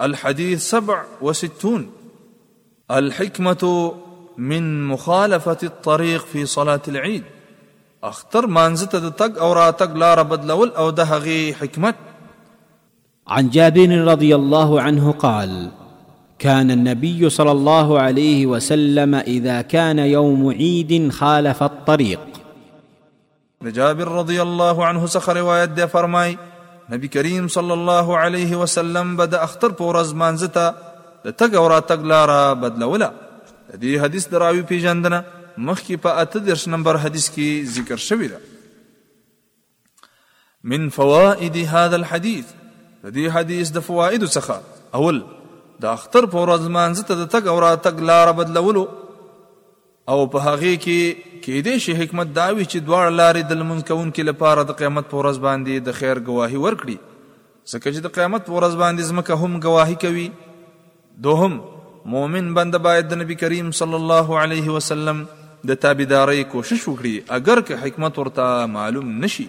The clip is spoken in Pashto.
الحديث سبع وستون الحكمة من مخالفة الطريق في صلاة العيد اختر ما نزت تق او لا لار لول او دهغي حكمة عن جابر رضي الله عنه قال كان النبي صلى الله عليه وسلم اذا كان يوم عيد خالف الطريق د جابر رضی الله عنه څخه روایت دی فرمای نبی کریم صلی الله علیه وسلم به د اختر په ورځ مانځه ته د تګ او راتګ لاره بدلوله د دې حدیث د راوي پیژندنه مخکې په اته درش نمبر حدیث کې ذکر شوی ده من فوائد هذا الحديث د دې حدیث د فواید څخه اول د اختر په ورځ مانځ ته د تګ او راتګ لار بدلولو او په هغې کې کېدای شي حکمت دا وي چې دواړه لارې د لمونځ کوونکي لپاره د قیامت په ورځ باندې د خیر ګواهي ورکړي ځکه چې د قیامت په ورځ باندې ځمکه هم ګواهي کوي دوهم مؤمن بنده باید د نبی کریم صلی الله علیه وسلم د تابعدارۍ کوشش وکړي اگر که حکمت ورته معلوم نشي